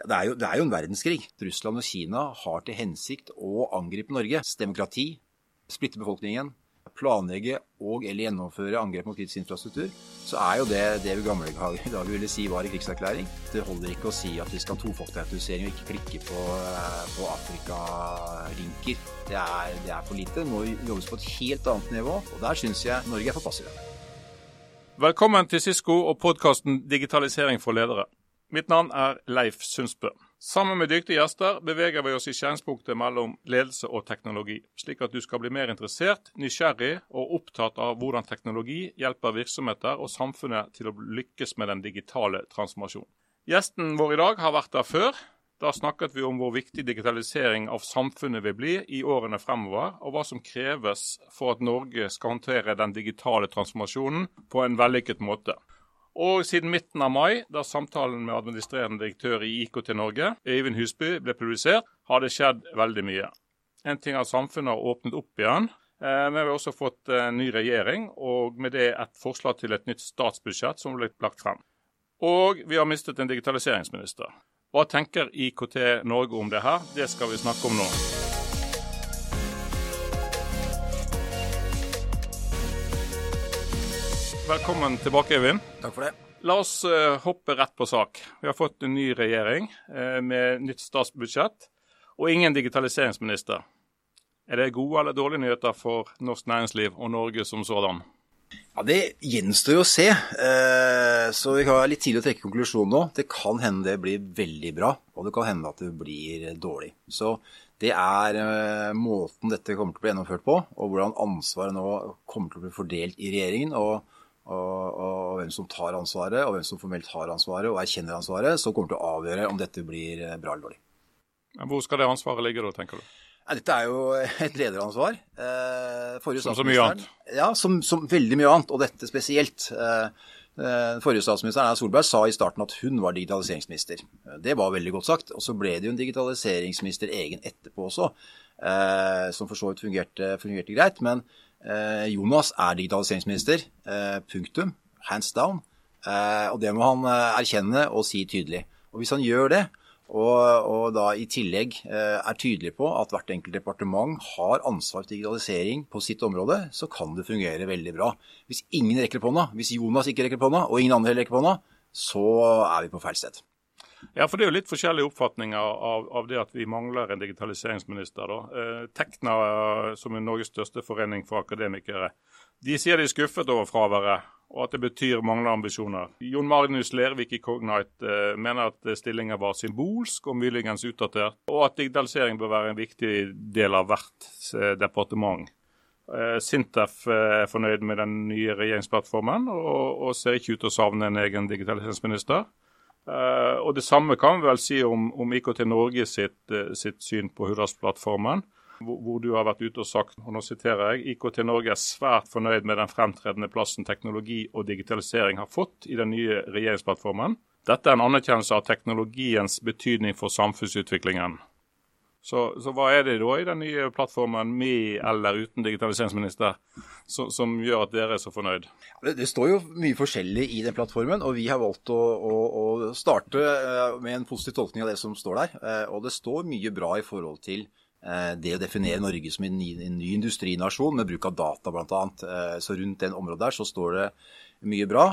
Det er, jo, det er jo en verdenskrig. Russland og Kina har til hensikt å angripe Norge. Demokrati, splitte befolkningen, planlegge og eller gjennomføre angrep mot kritisk infrastruktur, så er jo det det vi gamle dager ville si var en krigserklæring. Det holder ikke å si at vi skal ha tofolkautorisering og ikke klikke på, på Afrikalinker. Det det er for lite. Det må jobbes på et helt annet nivå, og der syns jeg Norge er for passive. Velkommen til Sisko og podkasten Digitalisering for ledere. Mitt navn er Leif Sundsbø. Sammen med dyktige gjester beveger vi oss i skjæringspunktet mellom ledelse og teknologi, slik at du skal bli mer interessert, nysgjerrig og opptatt av hvordan teknologi hjelper virksomheter og samfunnet til å lykkes med den digitale transformasjonen. Gjesten vår i dag har vært der før. Da snakket vi om hvor viktig digitalisering av samfunnet vil bli i årene fremover, og hva som kreves for at Norge skal håndtere den digitale transformasjonen på en vellykket måte. Og siden midten av mai, da samtalen med administrerende direktør i IKT Norge, Øyvind Husby, ble publisert, har det skjedd veldig mye. En ting er at samfunnet har åpnet opp igjen, eh, men vi har også fått en ny regjering, og med det et forslag til et nytt statsbudsjett som ble lagt frem. Og vi har mistet en digitaliseringsminister. Hva tenker IKT Norge om det her? Det skal vi snakke om nå. Velkommen tilbake, Øyvind. Takk for det. La oss uh, hoppe rett på sak. Vi har fått en ny regjering uh, med nytt statsbudsjett og ingen digitaliseringsminister. Er det gode eller dårlige nyheter for norsk næringsliv og Norge som sådan? Ja, Det gjenstår jo å se, uh, så vi har litt tidlig å trekke konklusjonen nå. Det kan hende det blir veldig bra, og det kan hende at det blir dårlig. Så det er måten dette kommer til å bli gjennomført på, og hvordan ansvaret nå kommer til å bli fordelt i regjeringen. og og, og, hvem som tar ansvaret, og hvem som formelt har ansvaret og erkjenner ansvaret, som kommer til å avgjøre om dette blir eh, bra eller dårlig. Hvor skal det ansvaret ligge da, tenker du? Ja, dette er jo et lederansvar. Eh, som så mye annet? Ja, som, som, veldig mye annet, og dette spesielt. Eh, forrige statsminister Erna Solberg sa i starten at hun var digitaliseringsminister. Det var veldig godt sagt. Og så ble det jo en digitaliseringsminister egen etterpå også, eh, som for så vidt fungerte, fungerte greit. men Jonas er digitaliseringsminister. Eh, punktum. Hands down. Eh, og det må han erkjenne og si tydelig. Og hvis han gjør det, og, og, da i tillegg er tydelig på at hvert enkelt departement har ansvar for digitalisering på sitt område, så kan det fungere veldig bra. Hvis ingen rekker på hånda, hvis Jonas ikke rekker på hånda, og ingen andre rekker på hånda, så er vi på feil sted. Ja, for Det er jo litt forskjellige oppfatninger av, av det at vi mangler en digitaliseringsminister. da. Eh, Tekna, som er Norges største forening for akademikere, de sier de er skuffet over fraværet, og at det betyr manglende ambisjoner. Jon Magnus Lervik i Cognite eh, mener at stillinga var symbolsk og muligens utdatert, og at digitalisering bør være en viktig del av hvert eh, departement. Eh, Sintef eh, er fornøyd med den nye regjeringsplattformen og, og ser ikke ut til å savne en egen digitaliseringsminister. Uh, og Det samme kan vi vel si om, om IKT Norge sitt, uh, sitt syn på Hurdalsplattformen, hvor, hvor, du har vært ute og sagt, og nå siterer jeg, IKT Norge er svært fornøyd med den fremtredende plassen teknologi og digitalisering har fått i den nye regjeringsplattformen. Dette er en anerkjennelse av teknologiens betydning for samfunnsutviklingen. Så, så, hva er det da i den nye plattformen, med eller uten digitaliseringsminister, som, som gjør at dere er så fornøyd? Det, det, står jo mye forskjellig i den plattformen, og vi har valgt å, å, å, starte eh, med en positiv tolkning av det som står der. Eh, og det står mye bra i forhold til eh, det å definere Norge som en ny, en ny industrinasjon med bruk av data bl.a. Så rundt den området der så står det mye bra.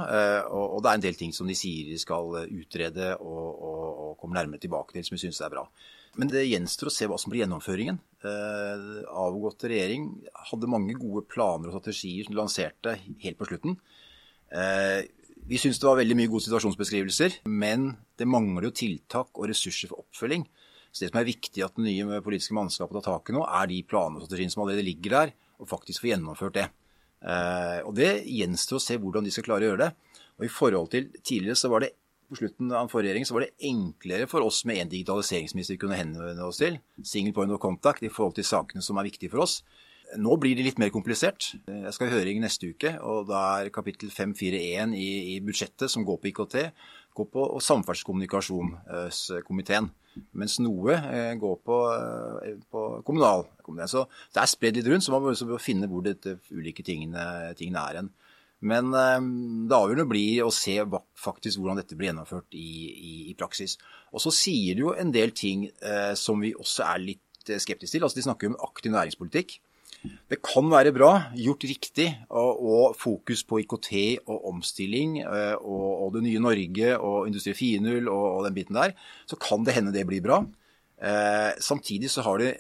Og det er en del ting som de sier de skal utrede og, og, og komme nærmere tilbake til, som vi syns er bra. Men det gjenstår å se hva som blir gjennomføringen. Eh, avgått regjering hadde mange gode planer og strategier som de lanserte helt på slutten. Eh, vi syns det var veldig mye gode situasjonsbeskrivelser, men det mangler jo tiltak og ressurser for oppfølging. Så Det som er viktig at det nye politiske mannskapet tar tak i nå, er de planene og strategiene som allerede ligger der, og faktisk får gjennomført det. Eh, og Det gjenstår å se hvordan de skal klare å gjøre det. Og I forhold til tidligere så var det på slutten av forrige regjeringen, så var det enklere for oss med en digitaliseringsminister vi kunne henvende oss til, single point of contact, i forhold til sakene som er viktige for oss. Nå blir det litt mer komplisert. Jeg skal i høring neste uke, og da er kapittel 541 i, i budsjettet som går på IKT, går på samferdselskommunikasjonskomiteen. Mens noe eh, går på, eh, på kommunalkomiteen. Så det er spredd litt rundt, så man må finne hvor de ulike tingene, tingene er hen. Men det avgjørende blir å se faktisk hvordan dette blir gjennomført i, i, i praksis. Og så sier de jo en del ting eh, som vi også er litt skeptiske til. Altså De snakker om aktiv næringspolitikk. Det kan være bra, gjort riktig, og, og fokus på IKT og omstilling eh, og, og, det nye Norge og Industri 4.0 og, og, den biten der, så kan det hende det blir bra. Eh, samtidig så har de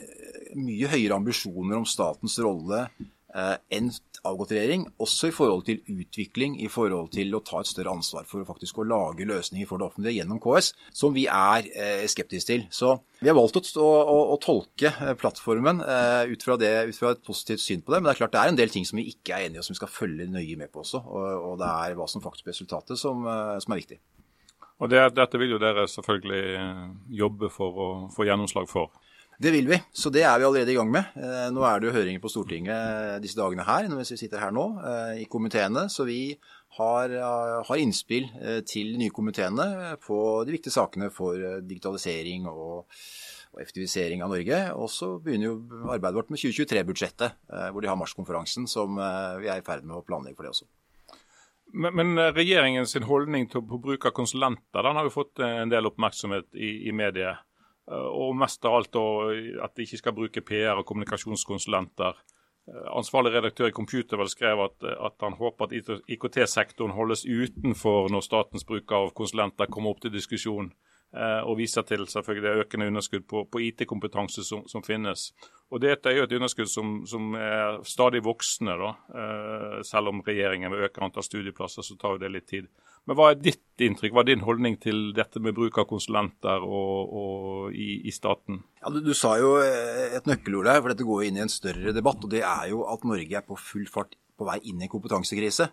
mye høyere ambisjoner om statens rolle eh, enn avgått regjering, også i forhold til utvikling, i forhold til å ta et større ansvar for å faktisk å lage løsninger for det offentlige gjennom KS, som vi er eh, skeptiske til. Så vi har valgt å, å, å tolke eh, plattformen ut, fra det, ut, fra et positivt syn på det. Men det er klart det er en del ting som vi ikke er enige i, som vi skal følge nøye med på også. Og, og det er hva som faktisk blir resultatet, som, som er viktig. Og det, Dette vil jo dere selvfølgelig jobbe for å få gjennomslag for. Det vil vi, så det er vi allerede i gang med. Eh, nå er det jo høringer på Stortinget disse dagene her, mens vi sitter her nå, eh, i komiteene. Så vi har, eh, har innspill til de nye komiteene på de viktige sakene for digitalisering og, og effektivisering av Norge. Og så begynner jo arbeidet vårt med 2023-budsjettet, hvor de har marskonferansen, som vi er i ferd med å planlegge for det også. Men, men regjeringens holdning til bruk av konsulenter den har jo fått en del oppmerksomhet i, i mediet. Eh, og mest av alt at de ikke skal bruke PR- og kommunikasjonskonsulenter. Eh, ansvarlig redaktør i Computervel skrev at, at han håper at IKT-sektoren holdes utenfor når statens bruk av konsulenter kommer opp til diskusjon. Eh, og viser til selvfølgelig det økende underskudd på, på IT-kompetanse som, som, finnes. Og Dette er jo et underskudd som, som er stadig voksende. da. Selv om regjeringen vil øke antall studieplasser, så tar jo det litt tid. Men Hva er ditt inntrykk, hva er din holdning til dette med bruk av konsulenter og, og i, i, staten? Ja, du, du, sa jo et nøkkelord der, for dette går inn i en større debatt. og Det er jo at Norge er på full fart på vei inn i en kompetansekrise.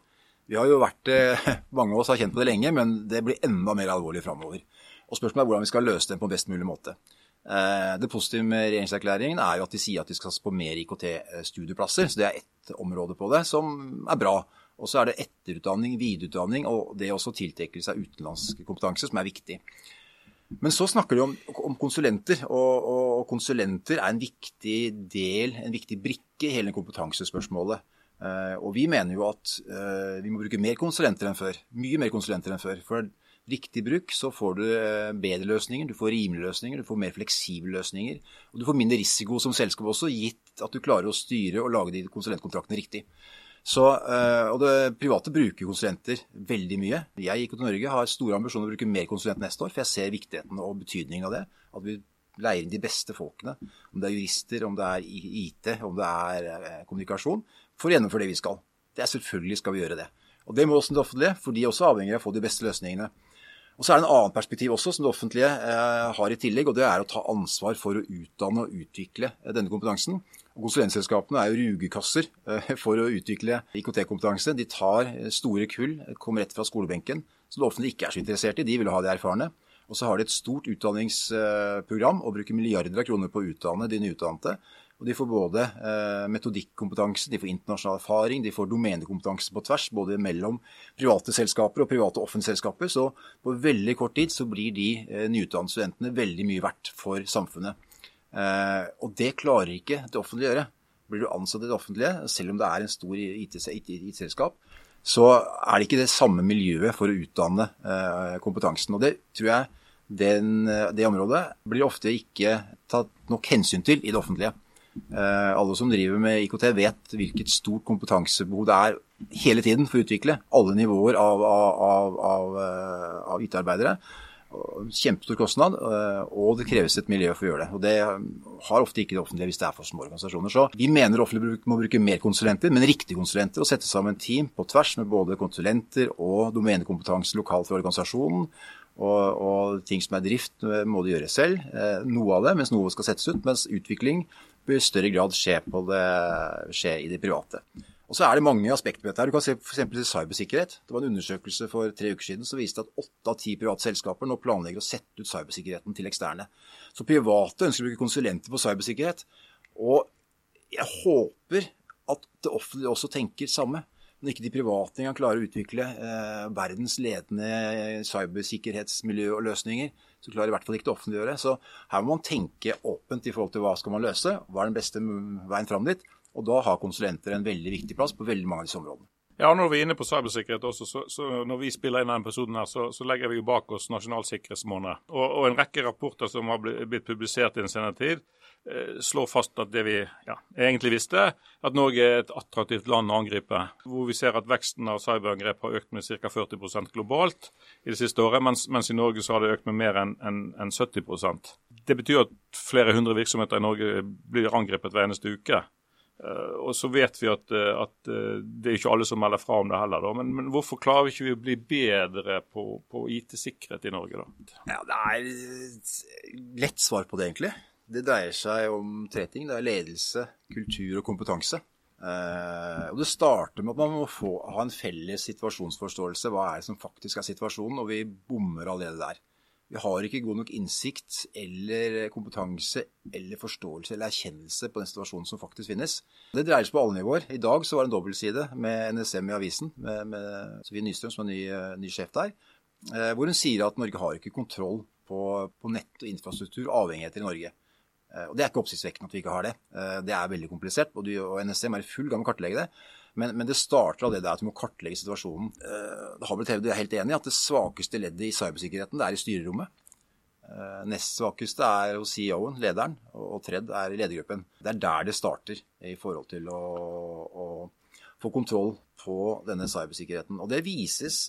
Vi har jo vært, Mange av oss har kjent på det lenge, men det blir enda mer alvorlig framover. Og Spørsmålet er hvordan vi skal løse det på best mulig måte. Eh, det positive med regjeringserklæringen er jo at de sier at de skal satse på mer IKT-studieplasser. Så det er ett område på det som er bra. Og så er det etterutdanning, videreutdanning og det også tiltrekke seg utenlandsk kompetanse som er viktig. Men så snakker de om, om konsulenter, og, og, konsulenter er en viktig del, en viktig brikke i hele kompetansespørsmålet. Uh, og vi mener jo at uh, vi må bruke mer konsulenter enn før. Mye mer konsulenter enn før. For riktig bruk så får du uh, bedre løsninger, du får rimelige løsninger, du får mer fleksible løsninger. Og du får mindre risiko som selskap også, gitt at du klarer å styre og lage de konsulentkontraktene riktig. Så, eh, og det private bruker konsulenter veldig mye. Jeg i til Norge har store ambisjoner å bruke mer konsulenter neste år, for jeg ser viktigheten og betydningen av det. At vi leier inn de beste folkene. Om det er jurister, om det er IT, om det er eh, kommunikasjon. For å gjennomføre det vi skal. Det er Selvfølgelig skal vi gjøre det. Og det må også det offentlige, for de også avhengig av å få de beste løsningene. Og Så er det en annen perspektiv også som det offentlige eh, har i tillegg, og det er å ta ansvar for å utdanne og utvikle denne kompetansen. Konsulentselskapene er jo rugekasser eh, for å utvikle IKT-kompetanse. De tar eh, store kull, kommer rett fra skolebenken, som det offentlige ikke er så interessert i. De vil ha de erfarne. Og så har de et stort utdanningsprogram og bruker milliarder av kroner på å utdanne de nyutdannede. Og De får både eh, metodikkompetanse, de får internasjonal erfaring, de får domenekompetanse på tvers, både mellom private selskaper og private og offentlige selskaper. Så på veldig kort tid så blir de nyutdannede studentene veldig mye verdt for samfunnet. Eh, og det klarer ikke det offentlige å gjøre. Blir du ansatt i det offentlige, selv om det er en stor IT-selskap, så er det ikke det samme miljøet for å utdanne eh, kompetansen. Og det tror jeg den, det området blir ofte ikke tatt nok hensyn til i det offentlige. Eh, alle som driver med IKT vet hvilket stort kompetansebehov det er hele tiden for å utvikle alle nivåer av, av, av, av IT-arbeidere kjempestor kostnad, eh, og det kreves et miljø for å gjøre det. Og Det har ofte ikke det offentlige hvis det er for små organisasjoner. Så vi mener offentlig må bruke mer konsulenter, men riktige konsulenter, og sette sammen team på tvers med både konsulenter og domenekompetanse lokalt for organisasjonen. Og, og, ting som er drift, eh, må de gjøre selv. Eh, noe av det, mens noe skal settes ut. Mens utvikling bør i større grad skje, det, skje i det private. Og så er det mange aspekter ved dette. Du kan se f.eks. cybersikkerhet. Det var en undersøkelse for tre uker siden som viste at åtte av ti private selskaper nå planlegger å sette ut cybersikkerheten til eksterne. Så private ønsker å bruke konsulenter på cybersikkerhet. Og jeg håper at det offentlige også tenker samme. Når ikke de private engang klarer å utvikle eh, verdens ledende cybersikkerhetsmiljø og løsninger, så klarer i hvert fall ikke det offentlige å gjøre det. Så her må man tenke åpent i forhold til hva skal man løse, hva er den beste veien fram dit. Og da har konsulenter en veldig viktig plass på veldig mange av disse områdene. Ja, når vi er inne på cybersikkerhet også, så, så når vi spiller inn denne episoden, her, så, så, legger vi jo bak oss Nasjonal sikkerhetsmåned. Og, og, en rekke rapporter som har blitt publisert i den senere tid, eh, slår fast at det vi ja, egentlig visste, at Norge er et attraktivt land å angripe. Hvor vi ser at veksten av cyberangrep har økt med ca. 40% globalt i det siste året, mens, mens, i Norge så har det økt med mer enn en, en 70% Det betyr at flere hundre virksomheter i Norge blir angrepet hver eneste uke. Uh, og så vet vi at, uh, at uh, det er ikke alle som melder fra om det heller. Men, men, hvorfor klarer vi ikke å bli bedre på, på IT-sikkerhet i Norge, da? Ja, Det er lett svar på det, egentlig. Det dreier seg om tre ting. Det er ledelse, kultur og kompetanse. og Det starter med at man må få, ha en felles situasjonsforståelse. Hva er det som faktisk er situasjonen? Og vi bommer allerede der. Vi har ikke god nok innsikt eller kompetanse eller forståelse eller erkjennelse på den situasjonen som faktisk finnes. Det dreier seg på alle nivåer. I dag så var det en dobbeltside med NSM i avisen, med, med Sofie Nystrøm som er ny, eh, ny sjef der, eh, hvor hun sier at Norge har ikke kontroll på, på nett og infrastruktur, avhengigheter i Norge. Eh, og Det er ikke oppsiktsvekkende at vi ikke har det. Det er veldig komplisert, og NSM er i full gang med å kartlegge det. Men, men, det starter av det der at du må kartlegge situasjonen. Eh, det har blitt er helt enig i, at det svakeste leddet i cybersikkerheten det er i styrerommet. Eh, nest svakeste er hos CEO-en, lederen, og tredd er i ledergruppen. Det er der det starter i forhold til å, å få kontroll på denne cybersikkerheten. Og det vises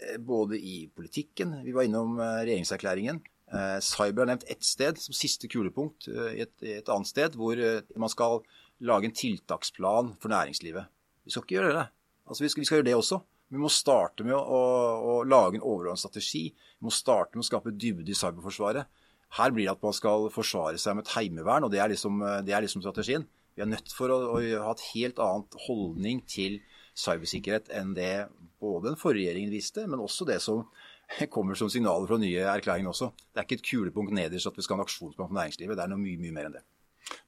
eh, både i politikken, vi var innom regjeringserklæringen. Cyber er nevnt ett sted som siste kulepunkt, i et, et annet sted, hvor man skal lage en tiltaksplan for næringslivet. Vi skal ikke gjøre det. Altså, vi, skal, vi skal gjøre det også. Vi må starte med å, å, å lage en overordnet strategi. Vi må starte med å skape dybde i cyberforsvaret. Her blir det at man skal forsvare seg med et heimevern, og det er liksom, det er liksom strategien. Vi er nødt for å, å, ha et helt annet holdning til cybersikkerhet enn det både den forrige regjeringen viste, men også det som kommer som signaler fra nye erklæringer også. Det er ikke et kulepunkt nederst at vi skal ha en aksjonsplan for næringslivet. Det er noe mye, mye mer enn det.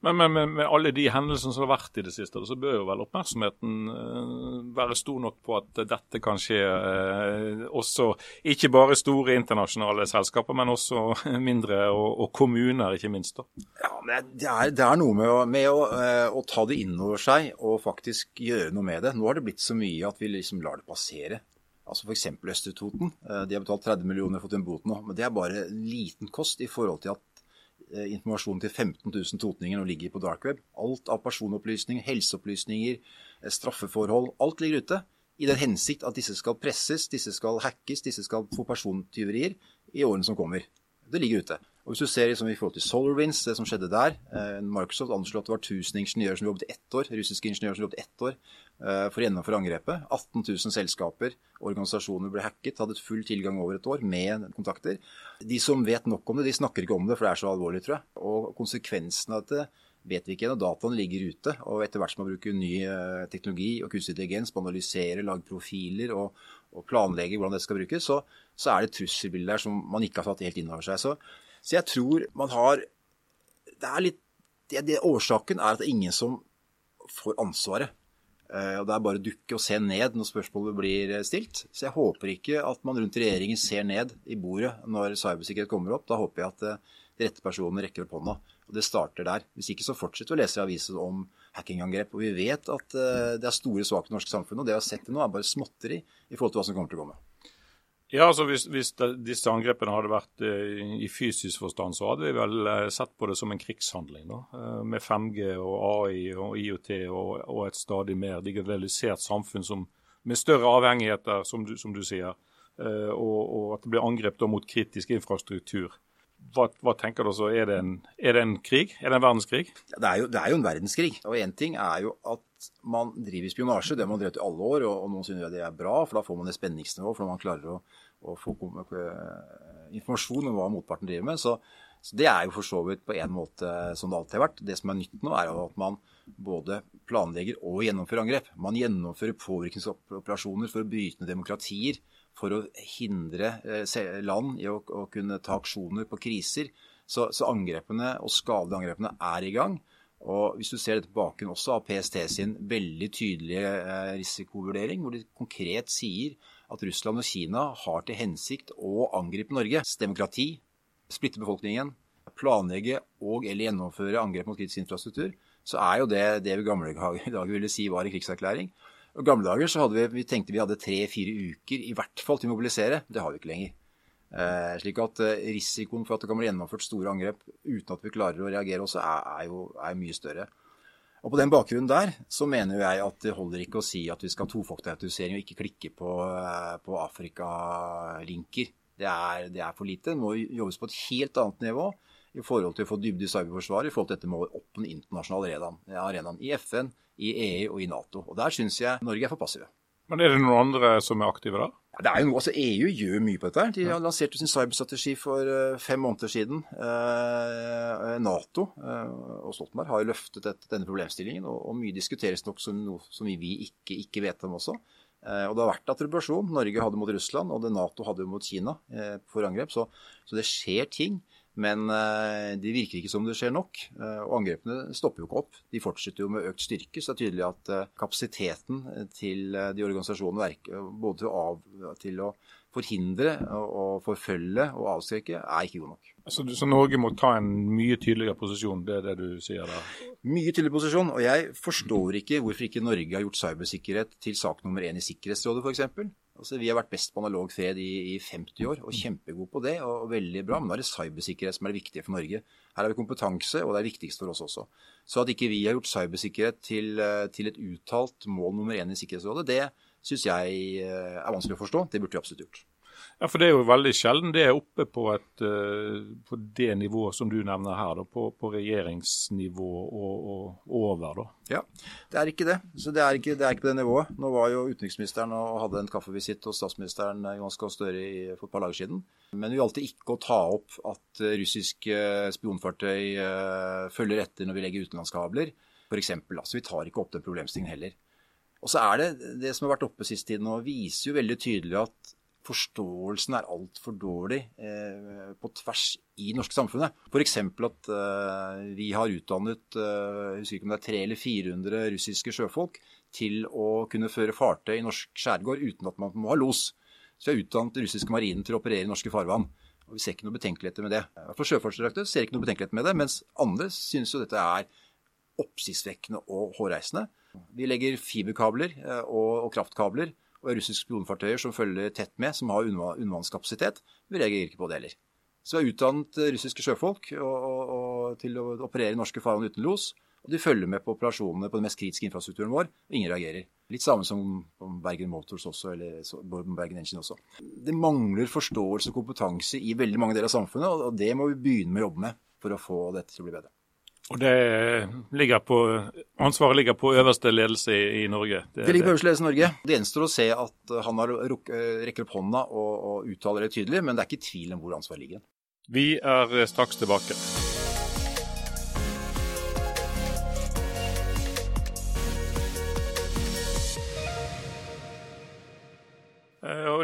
Men, men, men, med alle de hendelsene som har vært i det siste, så bør jo vel oppmerksomheten uh, være stor nok på at dette kan skje uh, også ikke bare store internasjonale selskaper, men også mindre og, og kommuner, ikke minst. da. Ja, men Det er, det er noe med, å, med å, uh, å, ta det inn over seg og faktisk gjøre noe med det. Nå har det blitt så mye at vi liksom lar det passere. Altså F.eks. Østre Toten. De har betalt 30 millioner og fått en bot nå. Men det er bare liten kost i forhold til at Eh, informasjon til 15 000 totninger og ligger på dark web. Alt av personopplysninger, helseopplysninger, eh, straffeforhold, alt ligger ute. I den hensikt at disse skal presses, disse skal hackes, disse skal få persontyverier i årene som kommer. Det ligger ute. Og Hvis du ser liksom, i forhold til SolarWinds, det som skjedde der eh, Microsoft anslo at det var 1000 ingeniører som jobbet ett år, russiske ingeniører som jobbet ett år eh, for å gjennomføre angrepet. 18 000 selskaper og organisasjoner ble hacket, hadde full tilgang over et år med kontakter. De som vet nok om det, de snakker ikke om det, for det er så alvorlig, tror jeg. Og konsekvensen av dette vet vi ikke ennå. dataene ligger ute. Og etter hvert som man bruker ny eh, teknologi og kunstig intelligens på å analysere, lage profiler og, og planlegge hvordan dette skal brukes, så, så er det trusselbilder der som man ikke har tatt helt inn over seg. Så så jeg tror man har Det er litt det, det, Årsaken er at det er ingen som får ansvaret. Uh, og Det er bare å dukke og se ned når spørsmålet blir stilt. Så jeg håper ikke at man rundt regjeringen ser ned i bordet når cybersikkerhet kommer opp. Da håper jeg at uh, de rette personene rekker opp hånda. Og det starter der. Hvis ikke så fortsetter vi å lese i avisen om hackingangrep. Og vi vet at det er store svakheter i det norske samfunnet. Og det vi har sett til nå, er bare småtteri i forhold til hva som kommer til å komme. Ja, altså Hvis, hvis disse angrepene hadde vært eh, i fysisk forstand, så hadde vi vel eh, sett på det som en krigshandling. da, eh, Med 5G og AI og IOT og, og et stadig mer digitalisert samfunn som, med større avhengigheter, som du, som du sier. Og, og, at det blir angrep mot kritisk infrastruktur. Hva, hva, tenker du så? Er det, en, er det en krig? Er det en verdenskrig? Det er jo, det er jo en verdenskrig. Og én ting er jo at man driver spionasje. Det har man drevet i alle år, og, og noen synes det er bra, for da får man det spenningsnivået. For man klarer å, å få eh, informasjon om hva motparten driver med. Så, så, det er jo for så vidt på en måte som det alltid har vært. Det som er nytt nå, er at man både planlegger og gjennomfører angrep. Man gjennomfører påvirkningsoperasjoner for å bryte ned demokratier for å hindre eh, land i å, å kunne ta aksjoner på kriser. Så, så, angrepene og skadelige angrepene er i gang. Og Hvis du ser dette på bakgrunn også av PST sin veldig tydelige eh, risikovurdering, hvor de konkret sier at Russland og Kina har til hensikt å angripe Norge. Demokrati, splitte befolkningen, planlegge og eller gjennomføre angrep mot kritisk infrastruktur, så er jo det det vi gamle dager ville si var en krigserklæring. I gamle dager så vi, vi tenkte vi hadde tre-fire uker i hvert fall til å mobilisere. Det har vi ikke lenger. Eh, slik at eh, risikoen for at det kan bli gjennomført store angrep uten at vi klarer å reagere også, er, er jo er mye større. Og På den bakgrunnen der så mener jeg at det holder ikke å si at vi skal ha tofaktorautorisering og ikke klikke på, eh, på Afrika-linker. Det, det, er for lite. Det må jobbes på et helt annet nivå i forhold til å få dybde i cyberforsvaret, i forhold til dette med opp åpne den internasjonale arenaen. I FN, i EU og i Nato. Og Der syns jeg Norge er for passive. Men er det noen andre som er aktive da? Ja, det er jo noe, altså EU gjør mye på dette. De har lansert sin cyberstrategi for uh, fem måneder siden. Uh, Nato uh, og Stoltenberg har jo løftet denne problemstillingen, og, og, mye diskuteres nok som noe som vi ikke, ikke vet om også. og Det har vært attribuasjon. Norge hadde mot Russland, og det Nato hadde mot Kina for angrep. Så, så det skjer ting. Men eh, det virker ikke som det skjer nok. Eh, og angrepene stopper jo ikke opp. De fortsetter jo med økt styrke. Så det er tydelig at eh, kapasiteten til de organisasjonene både til å, av, til å forhindre og forfølge og avskrekke, er ikke god nok. Så, så, Norge må ta en mye tydeligere posisjon, det er det du sier da? Mye tydeligere posisjon. Og jeg forstår ikke hvorfor ikke Norge har gjort cybersikkerhet til sak nummer én i Sikkerhetsrådet, f.eks. Altså, vi har vært best på analog fred i, i 50 år, og kjempegode på det. og, og veldig bra, Men da er det cybersikkerhet som er det viktige for Norge. Her har vi kompetanse, og det er viktigst for oss også. Så at ikke vi har gjort cybersikkerhet til, eh, til et uttalt mål nummer én i Sikkerhetsrådet, det syns jeg eh, er vanskelig å forstå. Det burde vi absolutt gjort. Ja, for Det er jo veldig sjelden det er oppe på, et, uh, på det nivået som du nevner her, da, på, på regjeringsnivå og, og, over. da. Ja, det er ikke det. Så det er ikke, det er ikke på det nivået. Nå var jo utenriksministeren og hadde en kaffevisitt hos statsministeren ganske Jonas Gahr Støre for et par dager siden. Men vi valgte ikke å ta opp at eh, russiske spionfartøy følger etter når vi legger utenlandskabler, f.eks. Så vi tar ikke opp den problemstillingen heller. Og så er det det som har vært oppe sist tid nå, viser jo veldig tydelig at forståelsen er altfor dårlig eh, på tvers i det norske samfunnet. F.eks. at eh, vi har utdannet eh, husker ikke om det er 300 eller 400 russiske sjøfolk til å kunne føre fartøy i norsk skjærgård uten at man må ha los. Så vi har utdannet den russiske marinen til å operere i norske farvann. Og Vi ser ikke noe betenkeligheter med det. For Sjøfartsdirektoratet ser ikke noe betenkeligheter med det, mens andre synes jo dette er oppsiktsvekkende og hårreisende. Vi legger fiberkabler eh, og, og kraftkabler og russiske spionfartøyer som følger tett med, som har undervannskapasitet. Vi reagerer ikke på det heller. Så vi har utdannet russiske sjøfolk og, og, til å operere i norske farvann uten los. Og de følger med på operasjonene på den mest kritiske infrastrukturen vår, og ingen reagerer. Litt samme som Bergen Motors også, eller Bergen Engine også. Det mangler forståelse og kompetanse i veldig mange deler av samfunnet, og det må vi begynne med å jobbe med for å få dette til å bli bedre. Og det ligger på, Ansvaret ligger på øverste ledelse i, i Norge? Det, det, ligger på øverste ledelse i Norge. Det gjenstår å se at han har ruk, rekker opp hånda og, og, uttaler det tydelig, men det er ikke tvil om hvor ansvaret ligger. Vi er straks tilbake.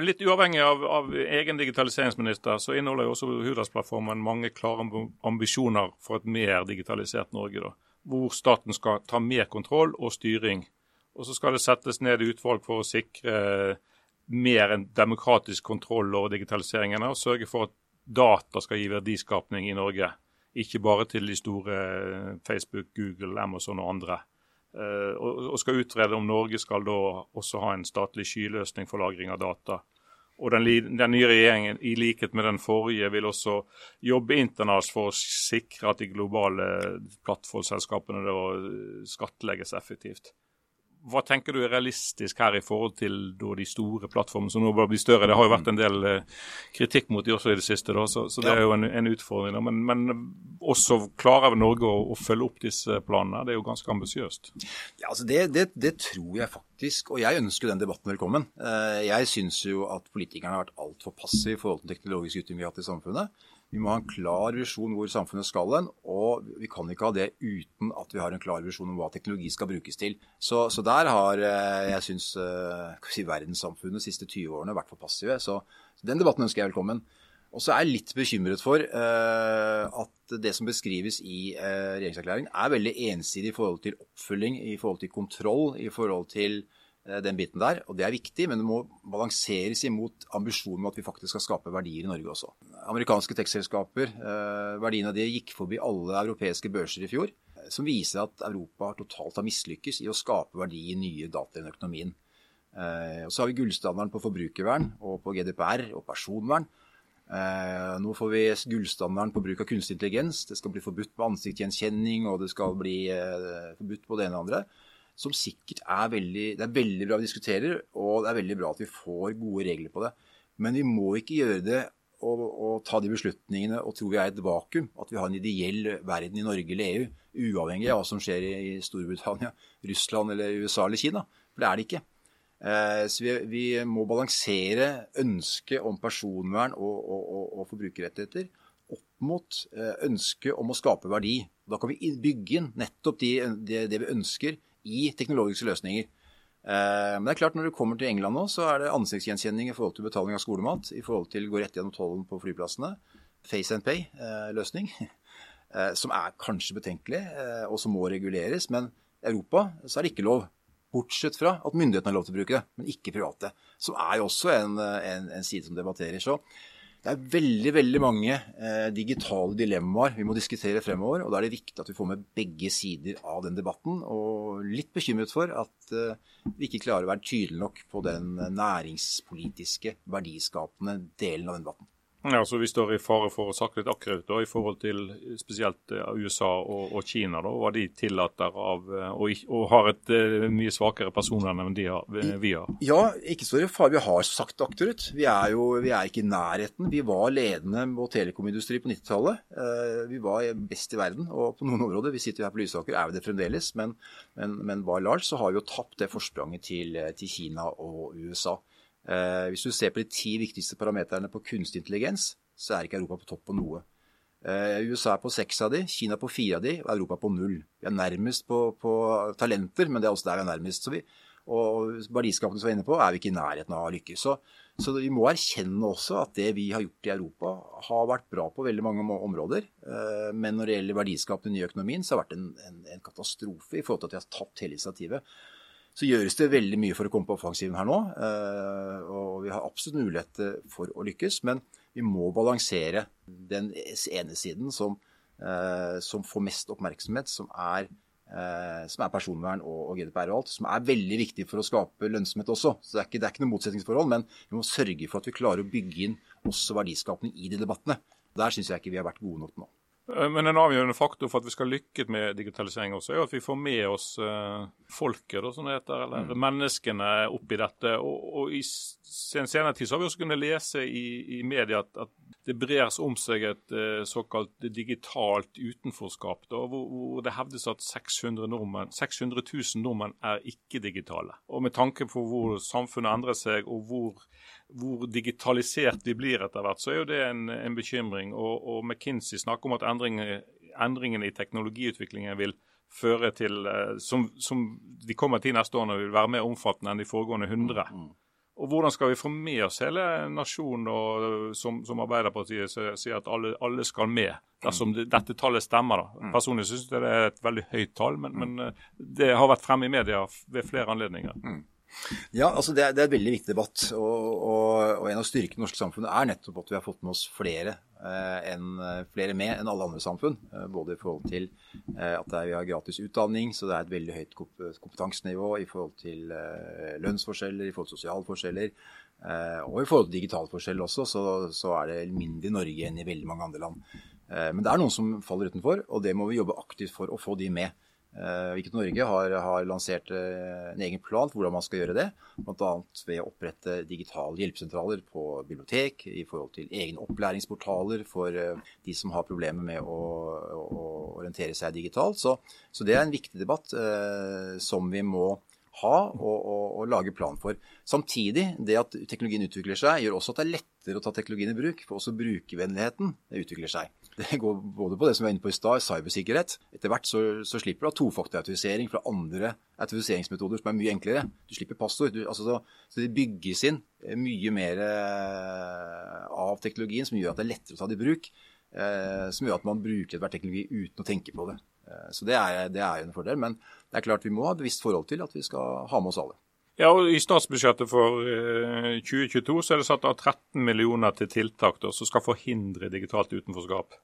Litt uavhengig av, av, egen digitaliseringsminister, så inneholder jo også Hurdalsplattformen mange klare ambisjoner for et mer digitalisert Norge. Da, hvor staten skal ta mer kontroll og styring. Og så skal det settes ned utvalg for å sikre mer enn demokratisk kontroll over digitaliseringen. Og sørge for at data skal gi verdiskapning i Norge. Ikke bare til de store Facebook, Google, Amazon og andre. Eh, og skal utrede om Norge skal da også ha en statlig skyløsning for lagring av data. Og den, den, nye regjeringen, i likhet med den forrige, vil også jobbe internasjonalt for å sikre at de globale plattformselskapene skattlegges effektivt. Hva tenker du er realistisk her i forhold til da, de store plattformene som nå bare blir større? Det har jo vært en del eh, kritikk mot de også i det siste, da, så, så, det er jo en, en utfordring. Da. Men, men, også klarer Norge å, å, følge opp disse planene? Det er jo ganske ambisiøst. Ja, altså det, det, det, tror jeg faktisk, og jeg ønsker den debatten velkommen. Eh, jeg syns jo at politikerne har vært altfor passive i forhold til den teknologiske utviklingen vi har hatt i samfunnet. Vi må ha en klar visjon hvor samfunnet skal hen, og vi kan ikke ha det uten at vi har en klar visjon om hva teknologi skal brukes til. Så, så der har eh, jeg syns eh, si, verdenssamfunnet de siste 20 årene vært for passive. Så, så den debatten ønsker jeg velkommen. Og så er jeg litt bekymret for uh, at det som beskrives i uh, regjeringserklæringen, er veldig ensidig i forhold til oppfølging, i forhold til kontroll, i forhold til den biten der, og Det er viktig, men det må balanseres imot ambisjonen om at vi faktisk skal skape verdier i Norge også. Amerikanske tekstselskaper, eh, verdiene av det gikk forbi alle europeiske børser i fjor. som viser at Europa totalt har mislykkes i å skape verdi i nye data i økonomien. Og så har vi gullstandarden på forbrukervern og på GDPR og personvern. Nå får vi gullstandarden på bruk av kunstig intelligens. Det skal bli forbudt med ansiktsgjenkjenning, og det skal bli forbudt på det ene og andre som sikkert er veldig Det er veldig bra vi diskuterer, og det er veldig bra at vi får gode regler på det. Men vi må ikke gjøre det og, og ta de beslutningene og tro vi er i et vakuum. At vi har en ideell verden i Norge eller EU, uavhengig av hva som skjer i Storbritannia, Russland eller USA eller Kina. For det er det ikke. Eh, så vi, vi, må balansere ønsket om personvern og, og, og forbrukerrettigheter opp mot eh, ønsket om å skape verdi. Da kan vi bygge inn nettopp de, det, det vi ønsker i teknologiske løsninger. Eh, men det er klart når du kommer til England nå, så er det ansiktsgjenkjenning i forhold til betaling av skolemat, i forhold til å gå rett gjennom tollen på flyplassene. Face and pay-løsning, eh, som er kanskje betenkelig, eh, og som må reguleres. Men i Europa så er det ikke lov. Bortsett fra at myndighetene har lov til å bruke det, men ikke private. Som er jo også en, en, en side som debatterer. Så det er veldig veldig mange eh, digitale dilemmaer vi må diskutere fremover. og Da er det viktig at vi får med begge sider av den debatten. Og litt bekymret for at eh, vi ikke klarer å være tydelige nok på den næringspolitiske, verdiskapende delen av den debatten. Ja, så Vi står i fare for å sakke litt akkurat da, i forhold til spesielt uh, USA og, og, Kina. da, Hva de tillater av, uh, og, og, har et uh, mye svakere personvern enn de har, vi har. Ja, ikke så fare. Vi har sagt akkurat. Vi er jo vi er ikke i nærheten. Vi var ledende på telekomindustri på 90-tallet. Vi var best i verden. Og på noen områder, vi sitter jo her på Lysaker, er vi det fremdeles. Men, men, men by large så har vi jo tapt det forspranget til, til Kina og USA. Eh, hvis du ser på de ti viktigste parameterne på kunstig intelligens, så er ikke Europa på topp på noe. Eh, USA er på seks av de, Kina på fire av de, og Europa på null. Vi er nærmest på, på talenter, men det er også der vi er nærmest. Vi, og verdiskapene som vi er inne på, er vi ikke i nærheten av å lykkes. Så, så, vi må erkjenne også at det vi har gjort i Europa, har vært bra på veldig mange områder. Eh, men når det gjelder verdiskapende i økonomien, så har det vært en, en, en katastrofe i forhold til at vi har tatt hele initiativet så gjøres det veldig mye for å komme på offensiven her nå. Eh, og vi har absolutt mulighet for å lykkes, men vi må balansere den ene siden som, eh, som får mest oppmerksomhet, som er, eh, som er personvern og, GDPR og alt, som er veldig viktig for å skape lønnsomhet også. Så det er ikke, ikke noe motsetningsforhold, men vi må sørge for at vi klarer å bygge inn også verdiskapning i de debattene. Der syns jeg ikke vi har vært gode nok nå. Eh, men en avgjørende faktor for at vi skal lykkes med digitalisering også, er at vi får med oss uh, folket, da, som det heter, eller mm. menneskene oppi dette. Og, og I sen senere tid så har vi også kunnet lese i, i media at, at, det brer om seg et uh, såkalt digitalt utenforskap, da, hvor, det hevdes at 600, nordmenn, 600 000 nordmenn er ikke-digitale. Og Med tanke på hvor samfunnet endrer seg, og hvor hvor digitalisert vi blir etter hvert, så er jo det en, en bekymring. Og, og, McKinsey snakker om at endringene, endringene i teknologiutviklingen vil føre til, eh, som, som, de kommer til neste årene, vil være mer omfattende enn de foregående 100. Mm. Og Hvordan skal vi få med oss hele nasjonen, og, som, som, Arbeiderpartiet sier at alle, alle, skal med, dersom det, dette tallet stemmer? da. Mm. Personlig syns jeg det er et veldig høyt tall, men, men, eh, det har vært fremme i media ved flere anledninger. Ja, altså det er, det er, en veldig viktig debatt. Og, og, og en av styrkene i det norske samfunnet er nettopp at vi har fått med oss flere, eh, en, flere med enn alle andre samfunn. Eh, både i forhold til eh, at er, vi har gratis utdanning, så det er et veldig høyt kompetansenivå i forhold til eh, lønnsforskjeller, i forhold til sosiale forskjeller. Eh, og i forhold til digitale forskjeller også, så, så, er det mindre i Norge enn i veldig mange andre land. Eh, men det er noen som faller utenfor, og det må vi jobbe aktivt for å få de med. Hvilket eh, Norge har, har, lansert eh, en egen plan for hvordan man skal gjøre det. Bl.a. ved å opprette digitale hjelpesentraler på bibliotek, i forhold til egne opplæringsportaler for eh, de som har problemer med å, å orientere seg digitalt. Så, så, det er en viktig debatt eh, som vi må ha og, og, og, lage plan for. Samtidig, det at teknologien utvikler seg, gjør også at det er lettere å ta teknologien i bruk. For også brukervennligheten utvikler seg. Det går både på det som vi var inne på i stad, cybersikkerhet. Etter hvert så, så slipper du av tofaktorautorisering fra andre autoriseringsmetoder som er mye enklere. Du slipper passord. Du, altså, så, så, det bygges inn eh, mye mer eh, av teknologien som gjør at det er lettere å ta det i bruk. Eh, som gjør at man bruker ethvert teknologi uten å tenke på det. Eh, så det er, det er en fordel. Men det er klart vi må ha et bevisst forhold til at vi skal ha med oss alle. Ja, og I statsbudsjettet for 2022 eh, så er det satt av 13 millioner til tiltak da, som skal forhindre digitalt utenforskap.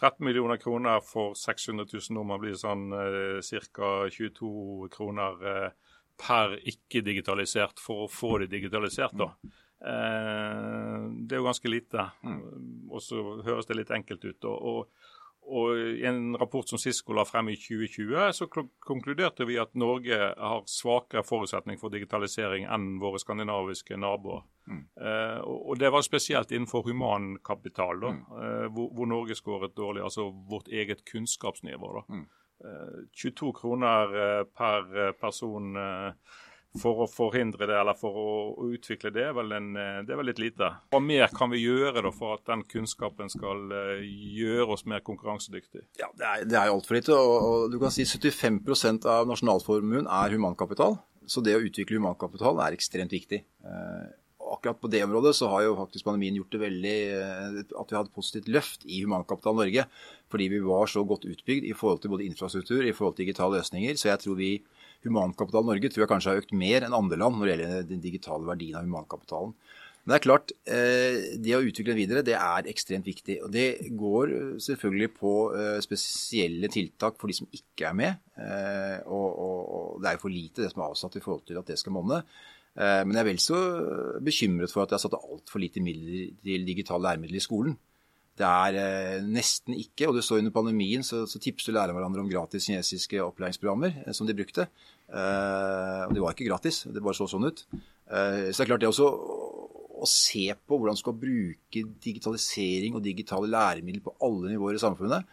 13 millioner kroner for 600 000 nordmenn blir sånn eh, ca. 22 kroner eh, per ikke-digitalisert for å få det digitalisert. da. Eh, det er jo ganske lite. Mm. Og så høres det litt enkelt ut. og, og og I en rapport som Cisco la frem i 2020, så konkluderte vi at Norge har svakere forutsetning for digitalisering enn våre skandinaviske naboer. Mm. Eh, og Det var spesielt innenfor humankapital, da, mm. eh, hvor, hvor, Norge skåret dårlig. Altså vårt eget kunnskapsnivå. da. Mm. Eh, 22 kroner eh, per eh, person eh, for å forhindre det, eller for å, utvikle det, er en, eh, det er vel litt lite. Hva mer kan vi gjøre da for at den kunnskapen skal uh, gjøre oss mer konkurransedyktige? Ja, Det er, det er altfor lite. Og, og, du kan si 75% av nasjonalformuen er humankapital. Så det å utvikle humankapital er ekstremt viktig. Uh, akkurat på det området så har jo faktisk pandemien gjort det veldig At vi hadde et positivt løft i Humankapital Norge. Fordi vi var så godt utbygd i forhold til både infrastruktur i forhold til digitale løsninger. Så jeg tror vi Humankapital Norge tror jeg kanskje har økt mer enn andre land når det gjelder den digitale verdien av humankapitalen. Men det er klart, eh, det å utvikle den videre, det er ekstremt viktig. Og det går eh, selvfølgelig på eh, spesielle tiltak for de som ikke er med. Og, det er jo for lite det som er avsatt i forhold til at det skal monne. Men jeg er vel så bekymret for at jeg har satt altfor lite midler til digitale læremidler i skolen. Det er eh, nesten ikke, og det står under pandemien, så, så tipset lærerne hverandre om gratis kinesiske opplæringsprogrammer eh, som de brukte. Eh, det var ikke gratis, det bare så sånn ut. Eh, så det er klart det også å se på hvordan du skal bruke digitalisering og digitale læremidler på alle nivåer i samfunnet,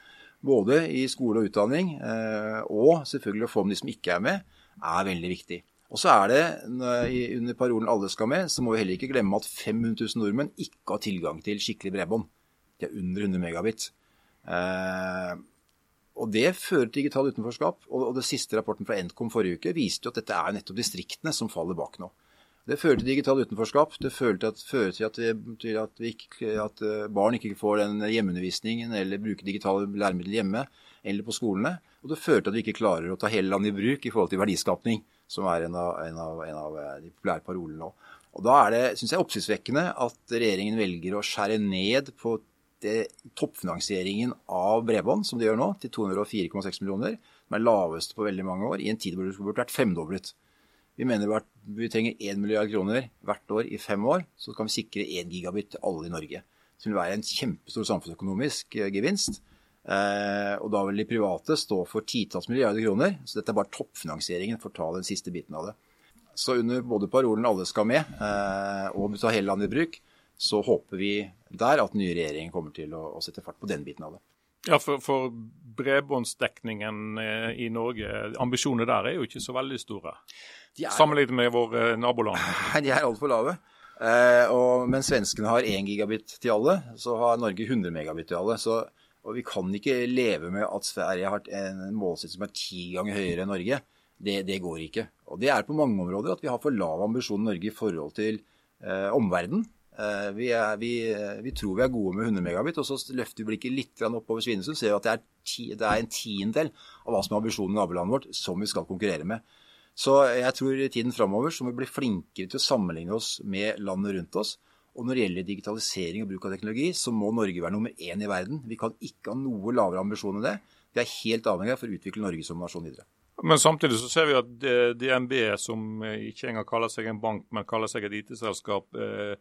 både i skole og utdanning, eh, og selvfølgelig å få med de som ikke er med, er veldig viktig. Og så er det, Under parolen 'alle skal med', så må vi heller ikke glemme at 500 000 nordmenn ikke har tilgang til skikkelig bredbånd ikke under 100 megabit. Eh, og Det fører til digital utenforskap. Og, og det siste rapporten fra Nkom forrige uke viste jo at dette er nettopp distriktene som faller bak nå. Det fører til digital utenforskap. Det fører til at, fører til at, vi, til at, vi at, eh, barn ikke får den hjemmeundervisningen eller bruker digitale læremidler hjemme eller på skolene. Og det fører til at vi ikke klarer å ta hele landet i bruk i forhold til verdiskapning, som er en av, en av, en av eh, de populære parolene nå. Og Da er det synes jeg, oppsiktsvekkende at regjeringen velger å skjære ned på toppfinansieringen av bredbånd, som de gjør nå, til 204,6 millioner, som er laveste på veldig mange år, i en tid hvor det burde vært femdoblet. Vi mener vi trenger 1 milliard kroner hvert år i fem år, så kan vi sikre 1 gigabit til alle i Norge. Det vil være en kjempestor samfunnsøkonomisk eh, gevinst. Eh, og da vil de private stå for titalls milliarder kroner. Så dette er bare toppfinansieringen for å ta den siste biten av det. Så under både parolen 'alle skal med' eh, og ta hele landet i bruk', så håper vi der at den nye regjeringen kommer til å, å sette fart på den biten av det. Ja, for, for bredbåndsdekningen eh, i Norge, ambisjonene der er jo ikke så veldig store. Er, Sammenlignet med våre naboland. Nei, de er altfor lave. Eh, og, mens svenskene har 1 gigabit til alle, så har Norge 100 megabit til alle. Så, og vi kan ikke leve med at Sverige har en målsetting som er ti ganger høyere enn Norge. Det, det, går ikke. Og det er på mange områder at vi har for lav ambisjon i Norge i forhold til eh, omverdenen. Eh, vi, er, vi, vi, tror vi er gode med 100 megabit, og så løfter vi blikket litt oppover Svinesund. ser vi at det er, ti, det er en tiendedel av hva som er ambisjonen i nabolandet vårt, som vi skal konkurrere med. Så jeg tror i tiden framover så må vi bli flinkere til å sammenligne oss med landet rundt oss. Og når det gjelder digitalisering og bruk av teknologi, så må Norge være nummer én i verden. Vi kan ikke ha noe lavere ambisjon enn det. Vi er helt avhengig av for å utvikle Norge som nasjon videre. Men samtidig så ser vi at DNB, som ikke engang kaller seg en bank, men kaller seg et IT-selskap, eh,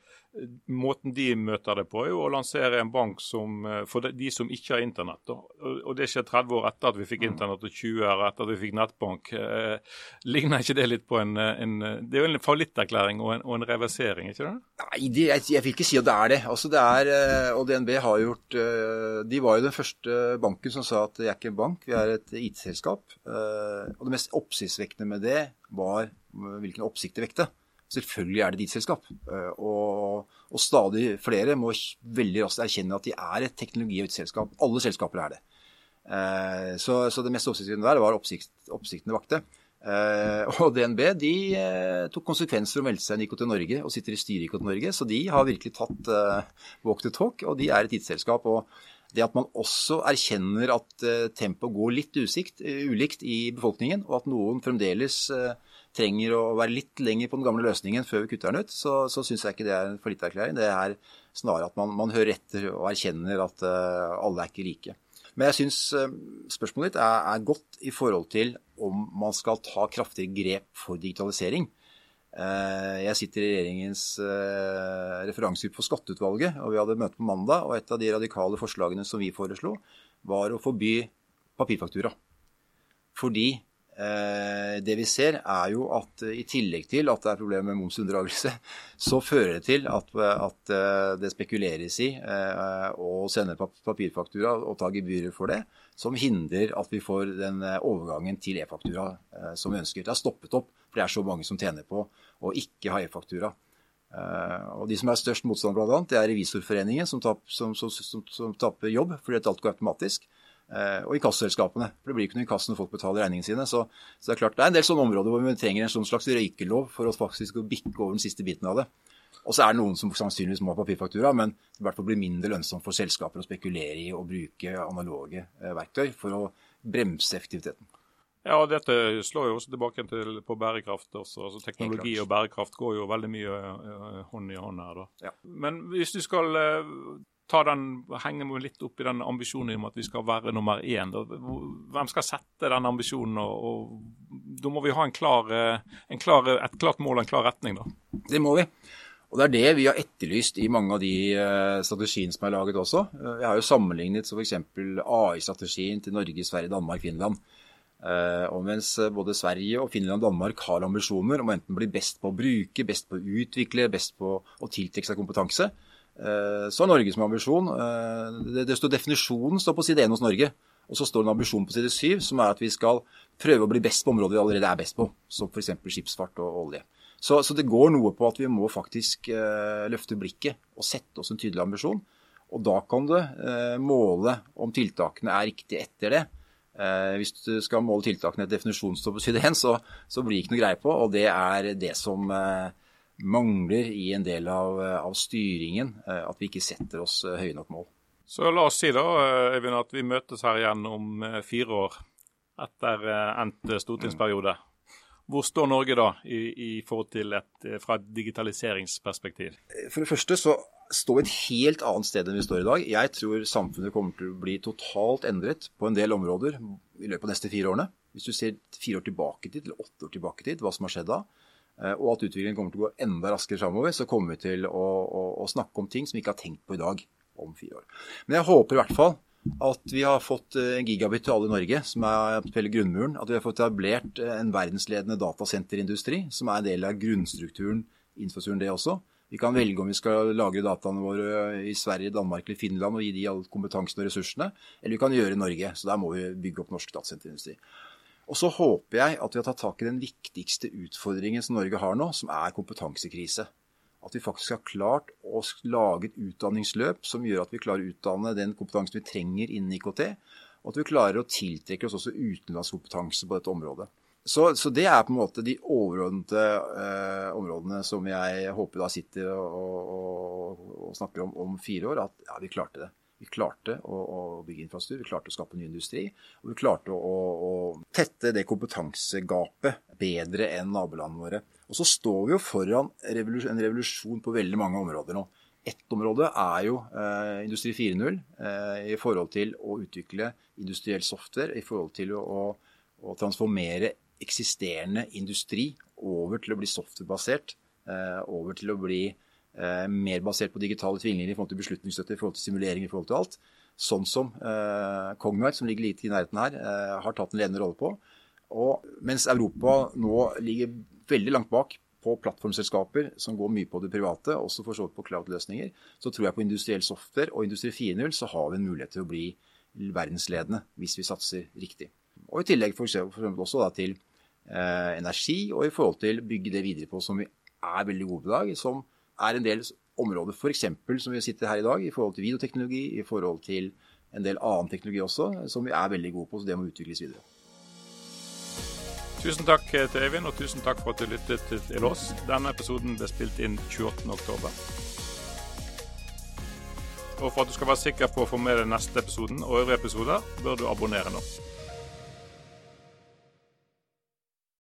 måten de møter det på, er jo å lansere en bank som, eh, for de som ikke har internett. Og det skjer 30 år etter at vi fikk mm. internett, og 20 år etter at vi fikk nettbank. Eh, ligner ikke det litt på en, en Det er jo en fallitterklæring og, og, en reversering, ikke det? Nei, det, jeg, jeg, vil ikke si at det er det. Altså det er, Og DNB har gjort De var jo den første banken som sa at det er ikke en bank, vi er et IT-selskap. Og det mest oppsiktsvekkende med det var hvilken oppsikt det vekte. Selvfølgelig er det ditt selskap. Eh, og, og, stadig flere må veldig raskt erkjenne at de er et teknologi- og selskap. Alle selskaper er det. Eh, så, så det mest oppsiktsvekkende der var oppsikt, oppsikten vakte. Og DNB de tok konsekvenser og meldte seg inn i IKT Norge og sitter i styret i IKT Norge. Så de har virkelig tatt walk the talk, og de er et IT-selskap. Og det at man også erkjenner at uh, tempoet går litt usikt, ulikt i befolkningen, og at noen fremdeles trenger å være litt lenger på den gamle løsningen før vi kutter den ut, så, så syns jeg ikke det er en fallitterklæring. Det er snarere at man, man, hører etter og erkjenner at alle er ikke like. Men jeg syns spørsmålet ditt er, er, godt i forhold til om man skal ta kraftige grep for digitalisering. Jeg sitter i regjeringens referansegruppe for Skatteutvalget, og vi hadde møte på mandag. og Et av de radikale forslagene som vi foreslo, var å forby papirfaktura. Fordi Eh, det vi ser, er jo at i tillegg til at det er problemer med momsunndragelse, så fører det til at, at eh, det spekuleres i eh, å sende papirfaktura og ta gebyrer for det, som hindrer at vi får den overgangen til e-faktura som vi ønsker. Det har stoppet opp, for det er så mange som tjener på å ikke ha e-faktura. Og De som er størst motstand, bl.a., det er Revisorforeningen, som, tap, som, som, som taper jobb fordi alt går automatisk. Eh, og inkassoselskapene. For det blir ikke noe inkasso når folk betaler regningene sine. Så, så, det er klart det er en del sånne områder hvor vi trenger en sånn slags røykelov for å faktisk bikke over den siste biten av det. Og så er det noen som sannsynligvis må ha papirfaktura, men det hvert fall blir mindre lønnsomt for selskaper å spekulere i å bruke analoge eh, verktøy for å bremse effektiviteten. Ja, Dette slår jo også tilbake til på bærekraft. også. Altså, teknologi og bærekraft går jo veldig mye uh, hånd i hånd her. da. Ja. Men hvis du skal uh, ta den, henge litt opp i den ambisjonen om at vi skal være nummer én. Hvem skal sette den ambisjonen? Og, og, da må vi ha en klar, en klar, et klart mål og en klar retning. da. Det må vi. Og Det er det vi har etterlyst i mange av de strategiene som er laget også. Jeg har jo sammenlignet f.eks. AI-strategien til Norge, Sverige, Danmark, Finland. Uh, og mens både Sverige og Finland og Danmark har ambisjoner om å enten bli best på å bruke, best på å utvikle, best på å tiltrekke seg kompetanse, Eh, så har Norge som ambisjon eh, det står Definisjonen står på side 1 hos Norge. Og så står det en ambisjon på side 7 som er at vi skal prøve å bli best på områder vi allerede er best på. Som f.eks. skipsfart og olje. Så, så, det går noe på at vi må faktisk eh, løfte blikket og sette oss en tydelig ambisjon. Og da kan du eh, måle om tiltakene er riktige etter det. Uh, hvis du skal måle tiltakene etter definisjonen står på side 1, så, så blir det ikke noe greie på. Og det er det som mangler i en del av, av styringen. Eh, at vi ikke setter oss eh, høye nok mål. Så la oss si da, eh, Øyvind, at vi møtes her igjen om fire år etter endt stortingsperiode. Hvor står Norge da i, i forhold til et, fra et digitaliseringsperspektiv? For det første så står vi et helt annet sted enn vi står i dag. Jeg tror samfunnet kommer til å bli totalt endret på en del områder i løpet av neste fire årene. Hvis du ser fire år tilbake i tid, eller åtte år tilbake i tid, hva som har skjedd da, Eh, og at utviklingen kommer til å gå enda raskere framover, så kommer vi til å, å, å, snakke om ting som vi ikke har tenkt på i dag om fire år. Men jeg håper i hvert fall at vi har fått eh, gigabit til alle i Norge, som er hele grunnmuren. At vi har fått etablert eh, en verdensledende datasenterindustri, som er en del av grunnstrukturen, infrastrukturen det også. Vi kan velge om vi skal lagre dataene våre i Sverige, Danmark eller Finland og gi de all kompetansen og ressursene, eller vi kan gjøre det i Norge. Så der må vi bygge opp norsk datasenterindustri. Og så håper jeg at vi har tatt tak i den viktigste utfordringen som Norge har nå, som er kompetansekrise. At vi faktisk har klart å lage et utdanningsløp som gjør at vi klarer å utdanne den kompetansen vi trenger innen IKT. Og at vi klarer å tiltrekke oss også utenlandskompetanse på dette området. Så, så, det er på en måte de overordnede eh, områdene som jeg håper da sitter og, og, og snakker om om fire år. At ja, vi klarte det. Vi klarte å, å, bygge infrastruktur, vi klarte å skape ny industri. Og vi klarte å, å, tette det kompetansegapet bedre enn nabolandene våre. Og så står vi jo foran en revolusjon på veldig mange områder nå. Ett område er jo eh, Industri 4.0 eh, i forhold til å utvikle industriell software, i forhold til å, å transformere eksisterende industri over til å bli softwarebasert, eh, over til å bli eh, mer basert på digitale tvillinger i forhold til beslutningsstøtte, i forhold til simulering, i forhold til alt. Sånn som eh, Cognite, som ligger litt i nærheten her, eh, har tatt en ledende rolle på. Og mens Europa nå ligger veldig langt bak på plattformselskaper som går mye på det private, også for så vidt på cloud-løsninger, så tror jeg på industriell software og Industri 4.0 så har vi en mulighet til å bli verdensledende hvis vi satser riktig. Og i tillegg for eksempel også da, til eh, energi, og i forhold til bygge det videre på som vi er veldig gode på i dag, som er en del områder, f.eks. som vi sitter her i dag, i forhold til videoteknologi, i forhold til en del annen teknologi også, som vi er veldig gode på. Så det må utvikles videre. Tusen takk til Eivind, og tusen takk for at du lyttet til oss. Denne episoden ble spilt inn 28.10. Og for at du skal være sikker på å få med deg neste episoden og øvrige episoder, bør du abonnere nå.